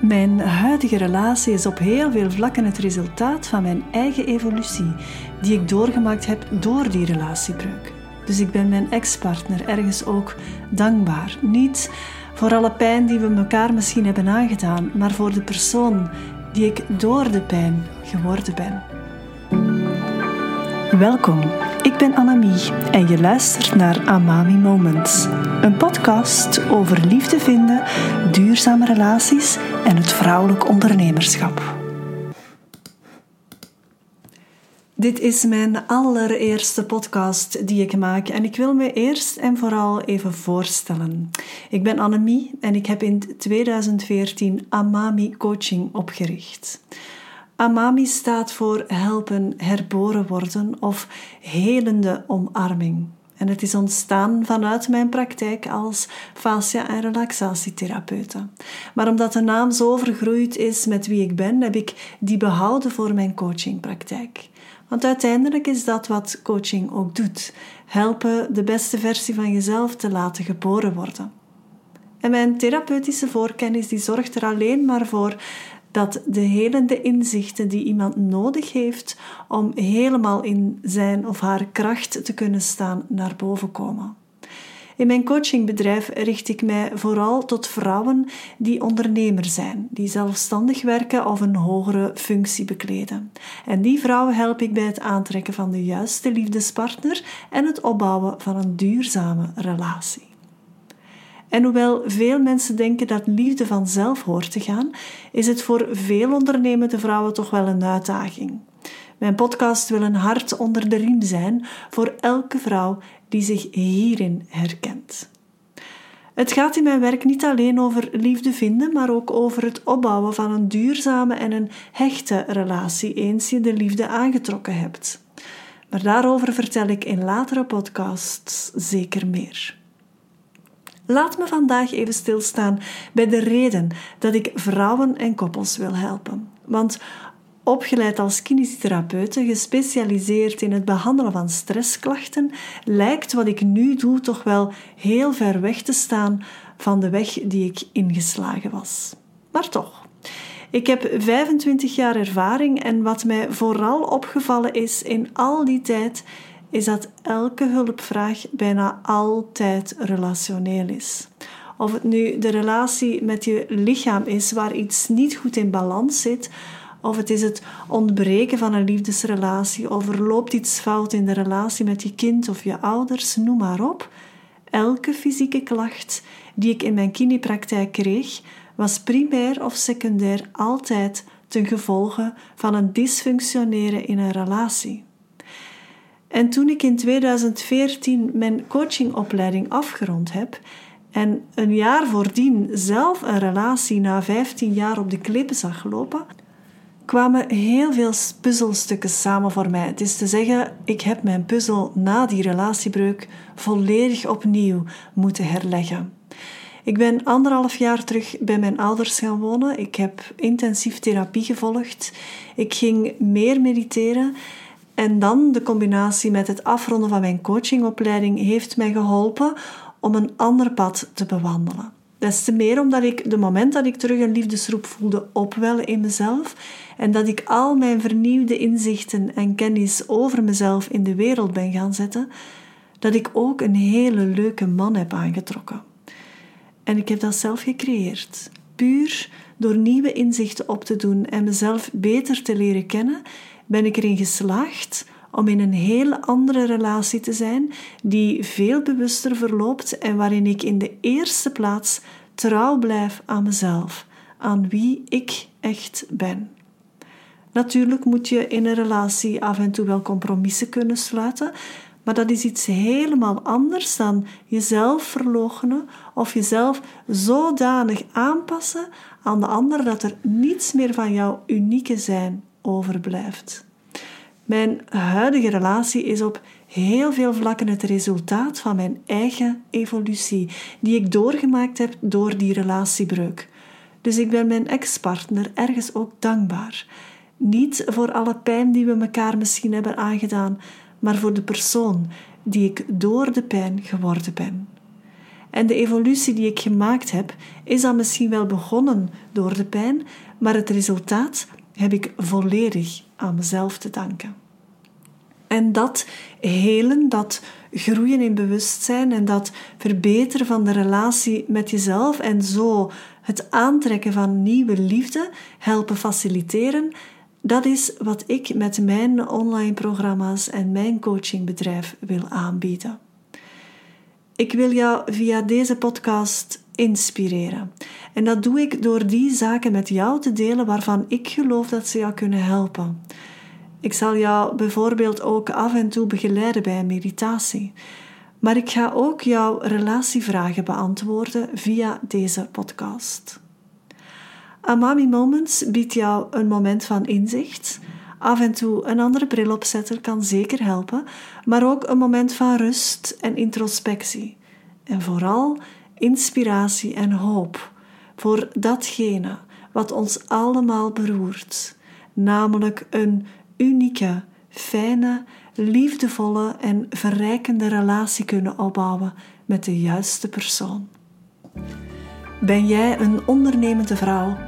Mijn huidige relatie is op heel veel vlakken het resultaat van mijn eigen evolutie, die ik doorgemaakt heb door die relatiebreuk. Dus ik ben mijn ex-partner ergens ook dankbaar. Niet voor alle pijn die we elkaar misschien hebben aangedaan, maar voor de persoon die ik door de pijn geworden ben. Welkom, ik ben Annemie en je luistert naar Amami Moments. Een podcast over liefde vinden, duurzame relaties en het vrouwelijk ondernemerschap. Dit is mijn allereerste podcast die ik maak en ik wil me eerst en vooral even voorstellen. Ik ben Annemie en ik heb in 2014 Amami Coaching opgericht. Amami staat voor helpen herboren worden of helende omarming. En het is ontstaan vanuit mijn praktijk als fascia- en relaxatietherapeute. Maar omdat de naam zo vergroeid is met wie ik ben, heb ik die behouden voor mijn coachingpraktijk. Want uiteindelijk is dat wat coaching ook doet: helpen de beste versie van jezelf te laten geboren worden. En mijn therapeutische voorkennis die zorgt er alleen maar voor dat de helende inzichten die iemand nodig heeft om helemaal in zijn of haar kracht te kunnen staan naar boven komen. In mijn coachingbedrijf richt ik mij vooral tot vrouwen die ondernemer zijn, die zelfstandig werken of een hogere functie bekleden. En die vrouwen help ik bij het aantrekken van de juiste liefdespartner en het opbouwen van een duurzame relatie. En hoewel veel mensen denken dat liefde vanzelf hoort te gaan, is het voor veel ondernemende vrouwen toch wel een uitdaging. Mijn podcast wil een hart onder de riem zijn voor elke vrouw die zich hierin herkent. Het gaat in mijn werk niet alleen over liefde vinden, maar ook over het opbouwen van een duurzame en een hechte relatie eens je de liefde aangetrokken hebt. Maar daarover vertel ik in latere podcasts zeker meer. Laat me vandaag even stilstaan bij de reden dat ik vrouwen en koppels wil helpen. Want opgeleid als kinesietherapeute, gespecialiseerd in het behandelen van stressklachten, lijkt wat ik nu doe toch wel heel ver weg te staan van de weg die ik ingeslagen was. Maar toch. Ik heb 25 jaar ervaring en wat mij vooral opgevallen is in al die tijd is dat elke hulpvraag bijna altijd relationeel is. Of het nu de relatie met je lichaam is waar iets niet goed in balans zit, of het is het ontbreken van een liefdesrelatie, of er loopt iets fout in de relatie met je kind of je ouders, noem maar op. Elke fysieke klacht die ik in mijn kinepraktijk kreeg, was primair of secundair altijd ten gevolge van een dysfunctioneren in een relatie. En toen ik in 2014 mijn coachingopleiding afgerond heb en een jaar voordien zelf een relatie na 15 jaar op de klippen zag lopen, kwamen heel veel puzzelstukken samen voor mij. Het is te zeggen, ik heb mijn puzzel na die relatiebreuk volledig opnieuw moeten herleggen. Ik ben anderhalf jaar terug bij mijn ouders gaan wonen. Ik heb intensief therapie gevolgd. Ik ging meer mediteren en dan de combinatie met het afronden van mijn coachingopleiding heeft mij geholpen om een ander pad te bewandelen. Des te meer omdat ik de moment dat ik terug een liefdesroep voelde opwellen in mezelf en dat ik al mijn vernieuwde inzichten en kennis over mezelf in de wereld ben gaan zetten, dat ik ook een hele leuke man heb aangetrokken. En ik heb dat zelf gecreëerd, puur door nieuwe inzichten op te doen en mezelf beter te leren kennen ben ik erin geslaagd om in een heel andere relatie te zijn, die veel bewuster verloopt en waarin ik in de eerste plaats trouw blijf aan mezelf, aan wie ik echt ben. Natuurlijk moet je in een relatie af en toe wel compromissen kunnen sluiten, maar dat is iets helemaal anders dan jezelf verloochenen of jezelf zodanig aanpassen aan de ander dat er niets meer van jouw unieke zijn overblijft. Mijn huidige relatie is op heel veel vlakken het resultaat van mijn eigen evolutie, die ik doorgemaakt heb door die relatiebreuk. Dus ik ben mijn ex-partner ergens ook dankbaar. Niet voor alle pijn die we elkaar misschien hebben aangedaan, maar voor de persoon die ik door de pijn geworden ben. En de evolutie die ik gemaakt heb, is dan misschien wel begonnen door de pijn, maar het resultaat heb ik volledig aan mezelf te danken. En dat helen, dat groeien in bewustzijn en dat verbeteren van de relatie met jezelf en zo het aantrekken van nieuwe liefde helpen faciliteren, dat is wat ik met mijn online programma's en mijn coachingbedrijf wil aanbieden. Ik wil jou via deze podcast inspireren. En dat doe ik door die zaken met jou te delen waarvan ik geloof dat ze jou kunnen helpen. Ik zal jou bijvoorbeeld ook af en toe begeleiden bij een meditatie. Maar ik ga ook jouw relatievragen beantwoorden via deze podcast. Amami Moments biedt jou een moment van inzicht. Af en toe een andere bril opzetten kan zeker helpen, maar ook een moment van rust en introspectie. En vooral inspiratie en hoop voor datgene wat ons allemaal beroert, namelijk een unieke, fijne, liefdevolle en verrijkende relatie kunnen opbouwen met de juiste persoon. Ben jij een ondernemende vrouw